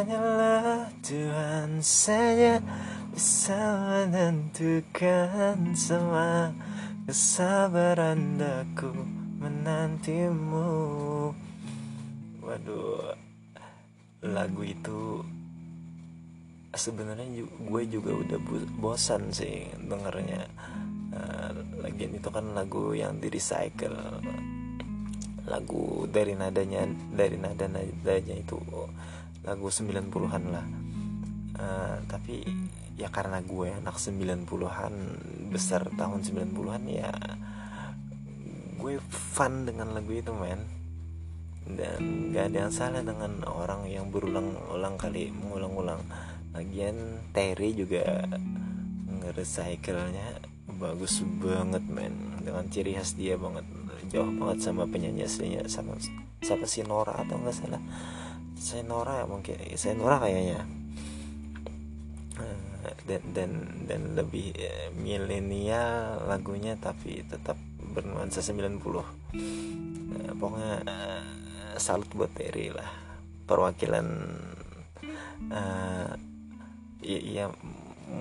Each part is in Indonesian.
Hanyalah Tuhan saja bisa menentukan semua kesabaran aku menantimu. Waduh, lagu itu sebenarnya gue juga udah bosan sih dengernya. Uh, lagian itu kan lagu yang di recycle lagu dari nadanya dari nada nadanya itu lagu 90-an lah. Uh, tapi ya karena gue anak 90-an besar tahun 90-an ya gue fun dengan lagu itu men. Dan gak ada yang salah dengan orang yang berulang-ulang kali mengulang-ulang. Lagian Terry juga nge-recycle-nya bagus banget men. Dengan ciri khas dia banget. Jauh banget sama penyanyi aslinya. Sama siapa sih Nora atau enggak salah saya Nora mungkin saya Nora kayaknya. Eh, dan dan dan lebih eh, milenial lagunya tapi tetap bernuansa 90 uh, eh, pokoknya salut buat Terry lah. Perwakilan uh, ya, ya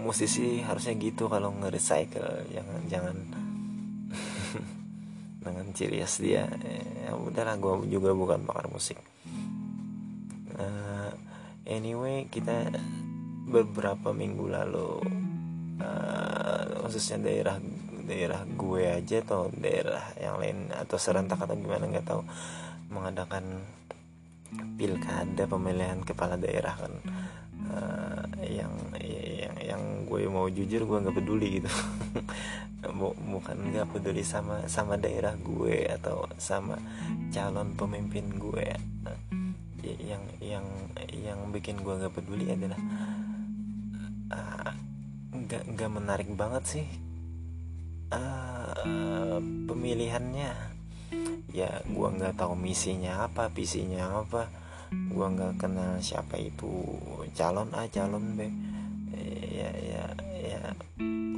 musisi harusnya gitu kalau nge-recycle. Jangan jangan. Dengan ciri khas dia ya udahlah gue juga bukan pakar musik uh, anyway kita beberapa minggu lalu uh, khususnya daerah daerah gue aja atau daerah yang lain atau serentak atau gimana nggak tahu mengadakan pilkada pemilihan kepala daerah kan. Uh, yang yang yang gue mau jujur gue nggak peduli gitu. Bukan nggak peduli sama sama daerah gue atau sama calon pemimpin gue yang yang yang bikin gue nggak peduli adalah uh, uh, nggak menarik banget sih uh, pemilihannya. Ya gue nggak tahu misinya apa visinya apa. Gue nggak kenal siapa itu calon A calon B. Ya ya ya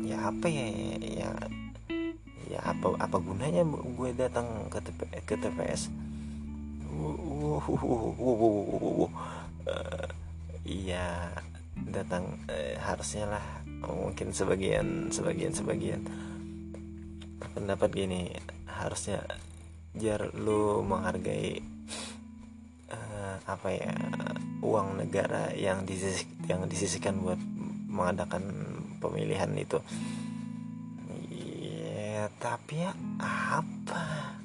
ya apa ya ya ya apa apa gunanya gue datang ke ke TPS iya datang uh, harusnya lah mungkin sebagian sebagian sebagian pendapat gini harusnya jar lu menghargai apa ya uang negara yang disisik, yang disisikan buat mengadakan pemilihan itu ya tapi ya apa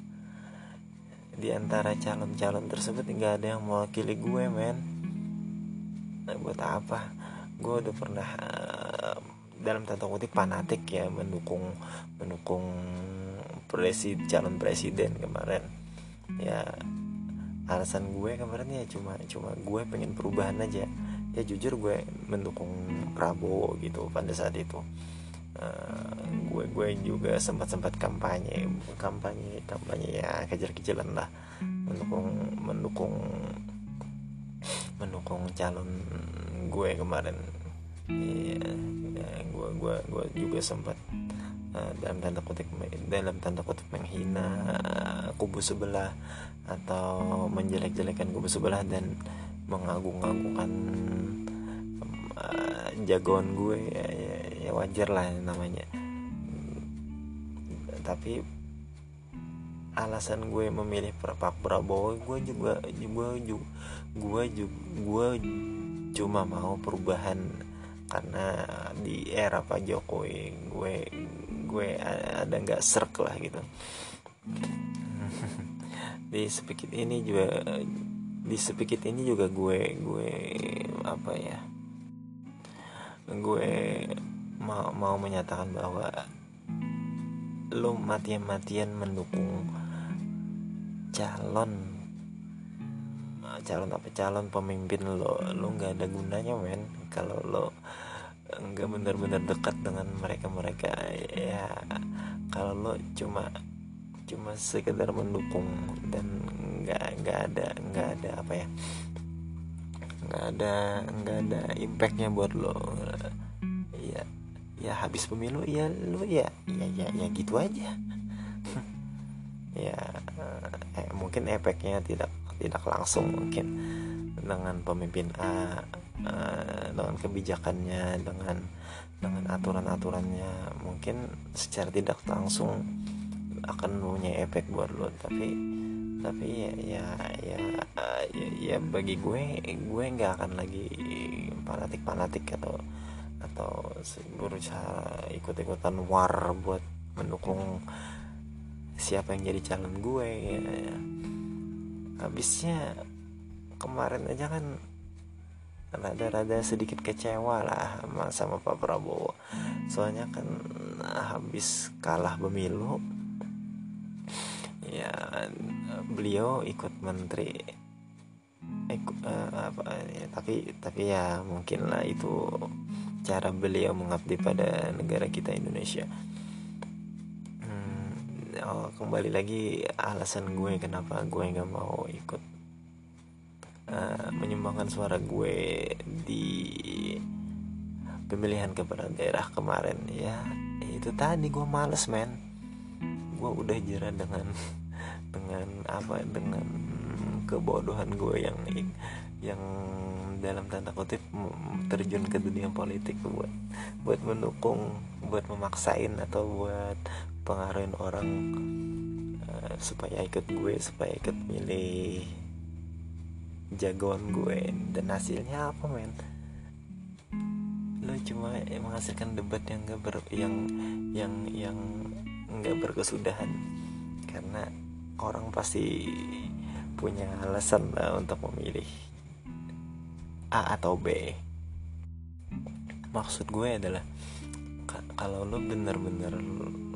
di antara calon-calon tersebut nggak ada yang mewakili gue men. Nah, buat apa? Gue udah pernah uh, dalam tanda kutip fanatik ya mendukung mendukung presiden calon presiden kemarin. Ya alasan gue kemarin ya cuma cuma gue pengen perubahan aja. Ya jujur gue mendukung Prabowo gitu pada saat itu uh, gue gue juga sempat sempat kampanye kampanye kampanye ya kejar-kejaran lah. Mendukung mendukung mendukung calon gue kemarin. Ya, gue gue gue juga sempat uh, dalam tanda kutip dalam tanda kutip menghina kubu sebelah atau menjelek-jelekan kubu sebelah dan mengagung-agungkan uh, jagoan gue ya, ya wajar lah namanya. Tapi alasan gue memilih Pak Prabowo gue juga gue juga gue juga gue cuma mau perubahan karena di era Pak Jokowi gue gue ada nggak serk lah gitu. Di sedikit ini juga di sedikit ini juga gue gue apa ya gue mau mau menyatakan bahwa lo matian-matian mendukung calon calon apa calon pemimpin lo. Lo nggak ada gunanya men. Kalau lo nggak benar-benar dekat dengan mereka mereka ya kalau lo cuma cuma sekedar mendukung dan nggak nggak ada nggak ada apa ya nggak ada nggak ada impactnya buat lo ya habis pemilu ya lo ya ya ya ya gitu aja. Ya eh, mungkin efeknya tidak tidak langsung mungkin dengan pemimpin A uh, dengan kebijakannya dengan dengan aturan-aturannya. Mungkin secara tidak langsung akan punya efek buat lo tapi tapi ya ya ya ya, ya bagi gue gue nggak akan lagi fanatik fanatik atau atau berusaha ikut-ikutan war buat mendukung siapa yang jadi calon gue ya, ya. habisnya kemarin aja kan rada-rada sedikit kecewa lah sama, sama Pak Prabowo soalnya kan habis kalah pemilu ya beliau ikut menteri ikut uh, apa ya, tapi tapi ya mungkin lah itu cara beliau mengabdi pada negara kita Indonesia. Hmm, oh, kembali lagi alasan gue kenapa gue nggak mau ikut uh, menyumbangkan suara gue di pemilihan kepala daerah kemarin. Ya itu tadi gue males men. Gue udah jerah dengan dengan apa dengan kebodohan gue yang yang dalam tanda kutip terjun ke dunia politik buat buat mendukung buat memaksain atau buat pengaruhin orang uh, supaya ikut gue supaya ikut milih jagoan gue. Dan hasilnya apa men? Lo cuma menghasilkan debat yang gak ber yang yang yang nggak berkesudahan. Karena orang pasti punya alasan lah untuk memilih A atau B. Maksud gue adalah kalau lo bener-bener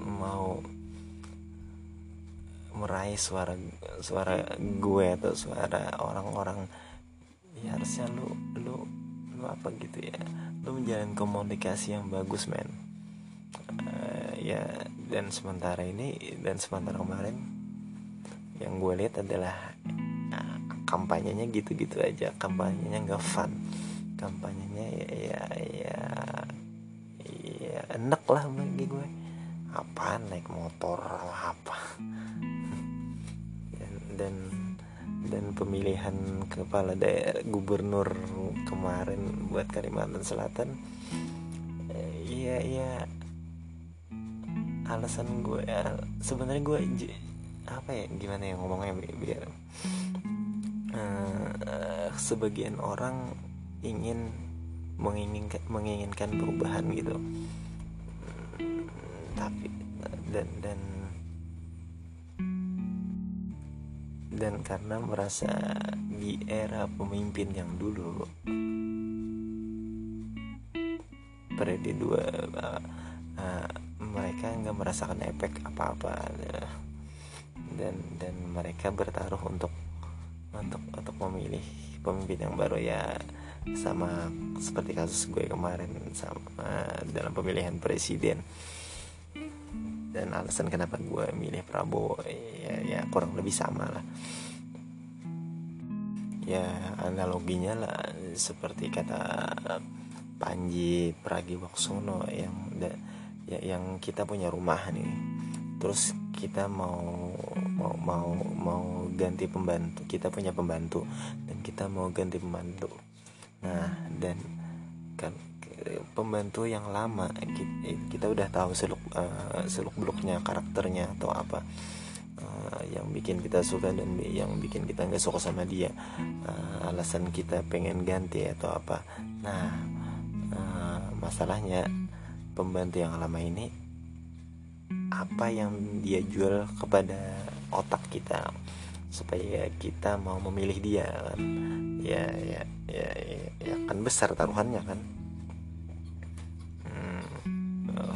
mau meraih suara suara gue atau suara orang-orang ya harusnya lu lu lu apa gitu ya? Lu menjalin komunikasi yang bagus men. Uh, ya dan sementara ini dan sementara kemarin yang gue lihat adalah uh, kampanyenya gitu-gitu aja. Kampanyenya nggak fun. Kampanyenya ya ya ya, ya enak lah bagi gue apa naik motor apa? Dan dan pemilihan kepala daerah gubernur kemarin buat Kalimantan Selatan iya iya. Alasan gue ya, sebenarnya gue apa ya gimana ya ngomongnya biar uh, sebagian orang ingin menginginkan menginginkan perubahan gitu. Hmm, tapi dan dan dan karena merasa di era pemimpin yang dulu periode dua uh, uh, mereka nggak merasakan efek apa-apa uh, dan dan mereka bertaruh untuk untuk untuk memilih pemimpin yang baru. Ya sama seperti kasus gue kemarin sama dalam pemilihan presiden. Dan alasan kenapa gue milih Prabowo ya, ya kurang lebih sama lah. Ya analoginya lah seperti kata Panji Pragiwaksono yang ya, yang kita punya rumah nih. Terus kita mau mau mau mau ganti pembantu kita punya pembantu dan kita mau ganti pembantu. Nah dan kan pembantu yang lama kita, udah tahu seluk uh, seluk beluknya karakternya atau apa uh, yang bikin kita suka dan yang bikin kita nggak suka sama dia. Uh, alasan kita pengen ganti atau apa. Nah uh, masalahnya pembantu yang lama ini apa yang dia jual kepada otak kita supaya kita mau memilih dia kan? Ya ya ya ya, ya kan besar taruhannya kan?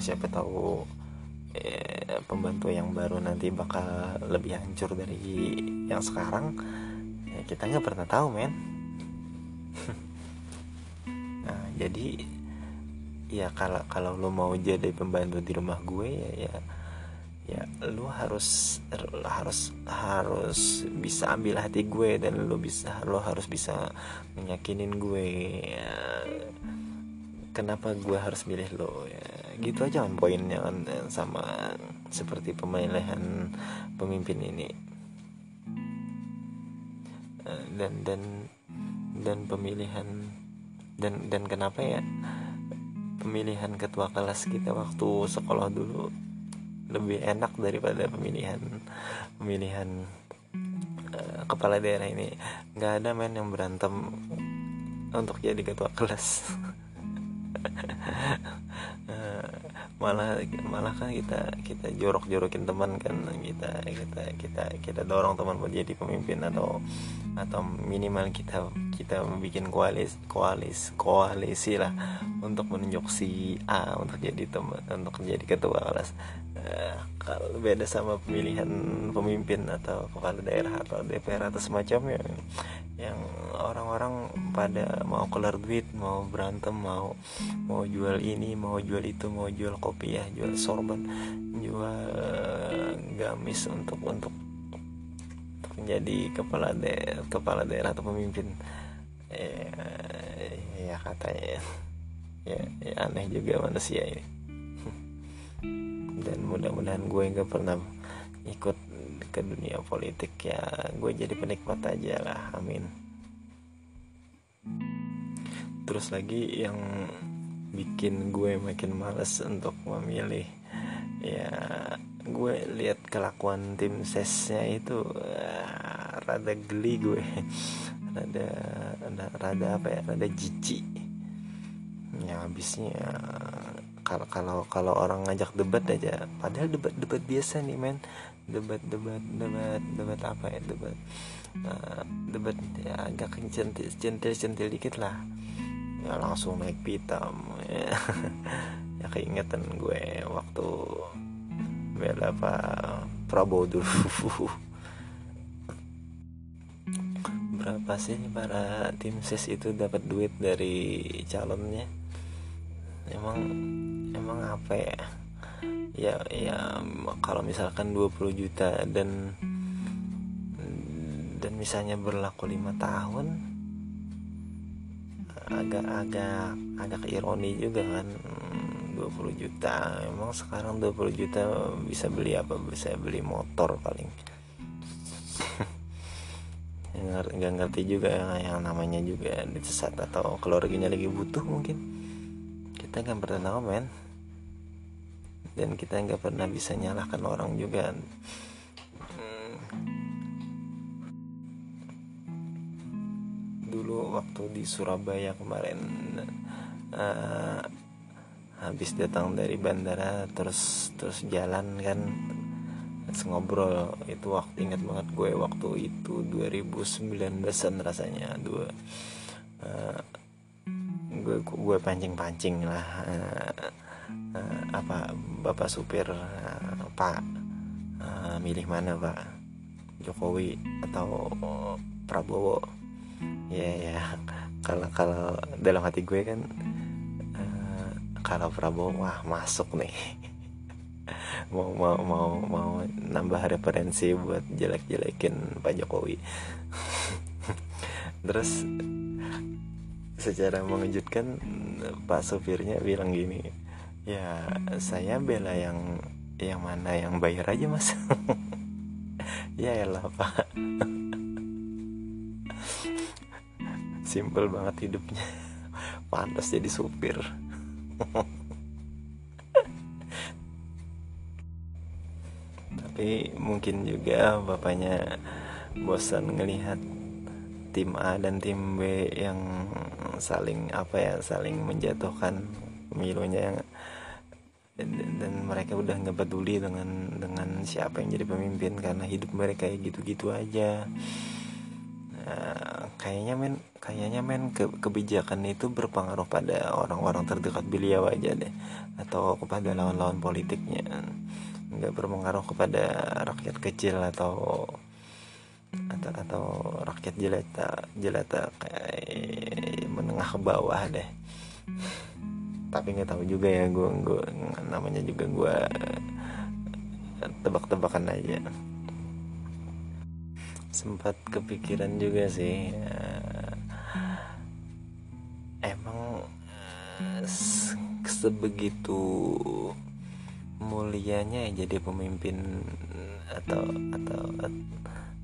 Siapa tahu eh, pembantu yang baru nanti bakal lebih hancur dari yang sekarang. Ya kita nggak pernah tahu men. Nah jadi ya kalau kalau lo mau jadi pembantu di rumah gue ya ya ya lu harus harus harus bisa ambil hati gue dan lu bisa lo harus bisa menyakinin gue ya, kenapa gue harus milih lo ya? Gitu aja kan poinnya sama seperti pemilihan pemimpin ini. Eh, dan dan dan pemilihan dan dan kenapa ya? Pemilihan ketua kelas kita waktu sekolah dulu lebih enak daripada pemilihan pemilihan uh, kepala daerah ini. Nggak ada men yang berantem untuk jadi ketua kelas. Uh, malah malah kan kita kita jorok jorokin teman kan kita kita kita kita dorong teman buat jadi pemimpin atau atau minimal kita kita bikin koalis koalis koalisi lah untuk menunjuk si A untuk jadi teman untuk jadi ketua kelas kalau beda sama pemilihan pemimpin atau kepala daerah atau DPR atau semacamnya yang orang-orang pada mau keluar duit mau berantem mau mau jual ini mau jual itu mau jual kopi ya jual sorban jual gamis untuk untuk menjadi kepala daerah kepala daerah atau pemimpin. Ya, ya katanya ya, ya aneh juga manusia ini dan mudah-mudahan gue nggak pernah ikut ke dunia politik ya. Gue jadi penikmat aja lah amin. Terus lagi yang bikin gue makin males untuk memilih ya gue lihat kelakuan tim sesnya itu uh, rada geli gue. Rada rada, rada apa ya rada jijik. Ya habisnya kalau kalau kalau orang ngajak debat aja. Padahal debat debat biasa nih men. Debat debat debat debat apa ya? Debat uh, debat ya agak centil centil centil dikit lah. Ya langsung naik pitam ya, ya keingetan gue waktu bela pak Prabowo dulu. Berapa sih para tim ses itu dapat duit dari calonnya? Emang emang apa ya? Ya ya kalau misalkan 20 juta dan dan misalnya berlaku lima tahun agak-agak agak ironi juga kan 20 juta. Emang sekarang 20 juta bisa beli apa? Bisa beli motor paling. Nggak ngerti juga yang, namanya juga disesat atau keluarganya lagi butuh mungkin. Kita nggak pernah tahu men dan kita nggak pernah bisa nyalahkan orang juga. Hmm. dulu waktu di Surabaya kemarin uh, habis datang dari bandara terus terus jalan kan terus ngobrol. Itu waktu ingat banget gue waktu itu 2019an rasanya. Dua uh, gue gue pancing pancing lah. Uh, uh, apa bapak supir uh, pak uh, milih mana pak? Jokowi atau Prabowo? Ya yeah, ya. Yeah. kalau kalau dalam hati gue kan uh, kalau Prabowo wah masuk nih. Mau mau mau mau nambah referensi buat jelek-jelekin Pak Jokowi. Terus secara mengejutkan Pak sopirnya bilang gini ya saya bela yang yang mana yang bayar aja mas. Ya elah pak. Simple banget hidupnya. Pantas jadi supir. Tapi mungkin juga bapaknya bosan ngelihat tim A dan tim B yang saling apa ya saling menjatuhkan pemilunya yang dan, dan mereka udah nggak peduli dengan dengan siapa yang jadi pemimpin karena hidup mereka kayak gitu-gitu aja. Nah, kayaknya men kayaknya men ke, kebijakan itu berpengaruh pada orang-orang terdekat beliau aja deh. Atau kepada lawan-lawan politiknya. Nggak berpengaruh kepada rakyat kecil atau atau atau rakyat jelata jelata kayak menengah ke bawah deh tapi nggak tahu juga ya gue gue namanya juga gue tebak-tebakan aja. Sempat kepikiran juga sih uh, emang uh, sebegitu mulianya jadi pemimpin atau atau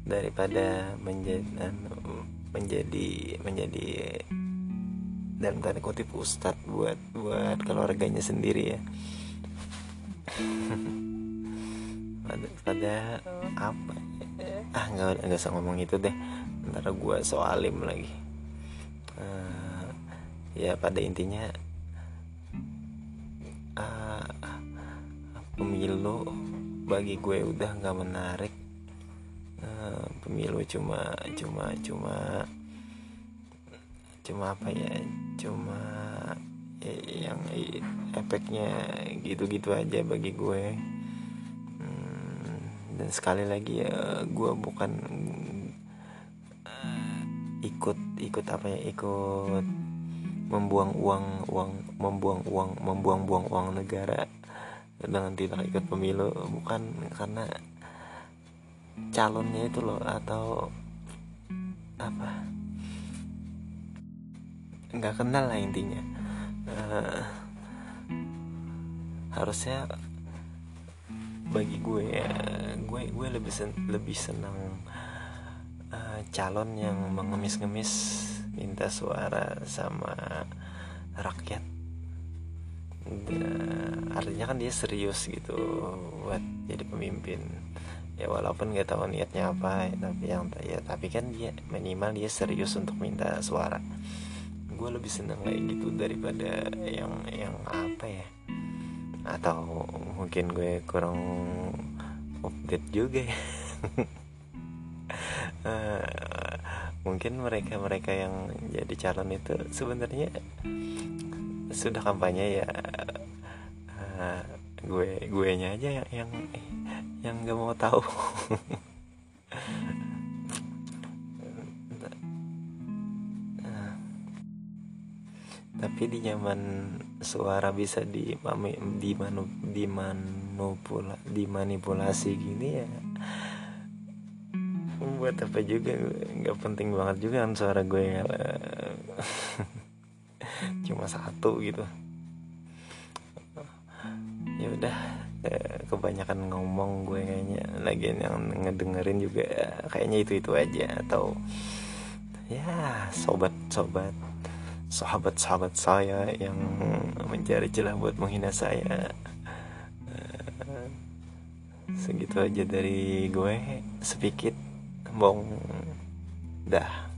daripada menjadi menjadi menjadi dalam tanda kutip ustad buat buat keluarganya sendiri ya. Pada, pada apa ah nggak nggak usah ngomong itu deh. Ntar gue soalim lagi. Uh, ya pada intinya uh, pemilu bagi gue udah nggak menarik. Uh, pemilu cuma cuma cuma cuma apa ya cuma ya, yang efeknya gitu-gitu aja bagi gue. Hmm, dan sekali lagi ya gue bukan uh, ikut ikut apa ya ikut membuang uang uang membuang uang membuang-buang uang negara dengan tidak ikut pemilu. Bukan karena calonnya itu loh atau apa nggak kenal lah intinya. Uh, harusnya bagi gue ya gue gue lebih sen, lebih senang uh, calon yang mengemis-ngemis minta suara sama rakyat. Uh, artinya kan dia serius gitu buat jadi pemimpin. Ya walaupun nggak tahu niatnya apa tapi yang ya tapi kan dia minimal dia serius untuk minta suara gue lebih seneng kayak gitu daripada yang yang apa ya? Atau mungkin gue kurang update juga ya. Uh, mungkin mereka mereka yang jadi calon itu sebenarnya sudah kampanye ya. Uh, gue gue nya aja yang yang yang nggak mau tahu tapi di zaman suara bisa di di manu di manipula dimanipulasi gini ya. Buat apa juga? Nggak penting banget juga kan suara gue ya cuma satu gitu. Ya udah eh, kebanyakan ngomong gue kayaknya. Lagi yang ngedengerin juga kayaknya itu itu aja. Atau ya sobat sobat sahabat-sahabat saya yang mencari celah buat menghina saya. Uh, segitu aja dari gue sedikit bong dah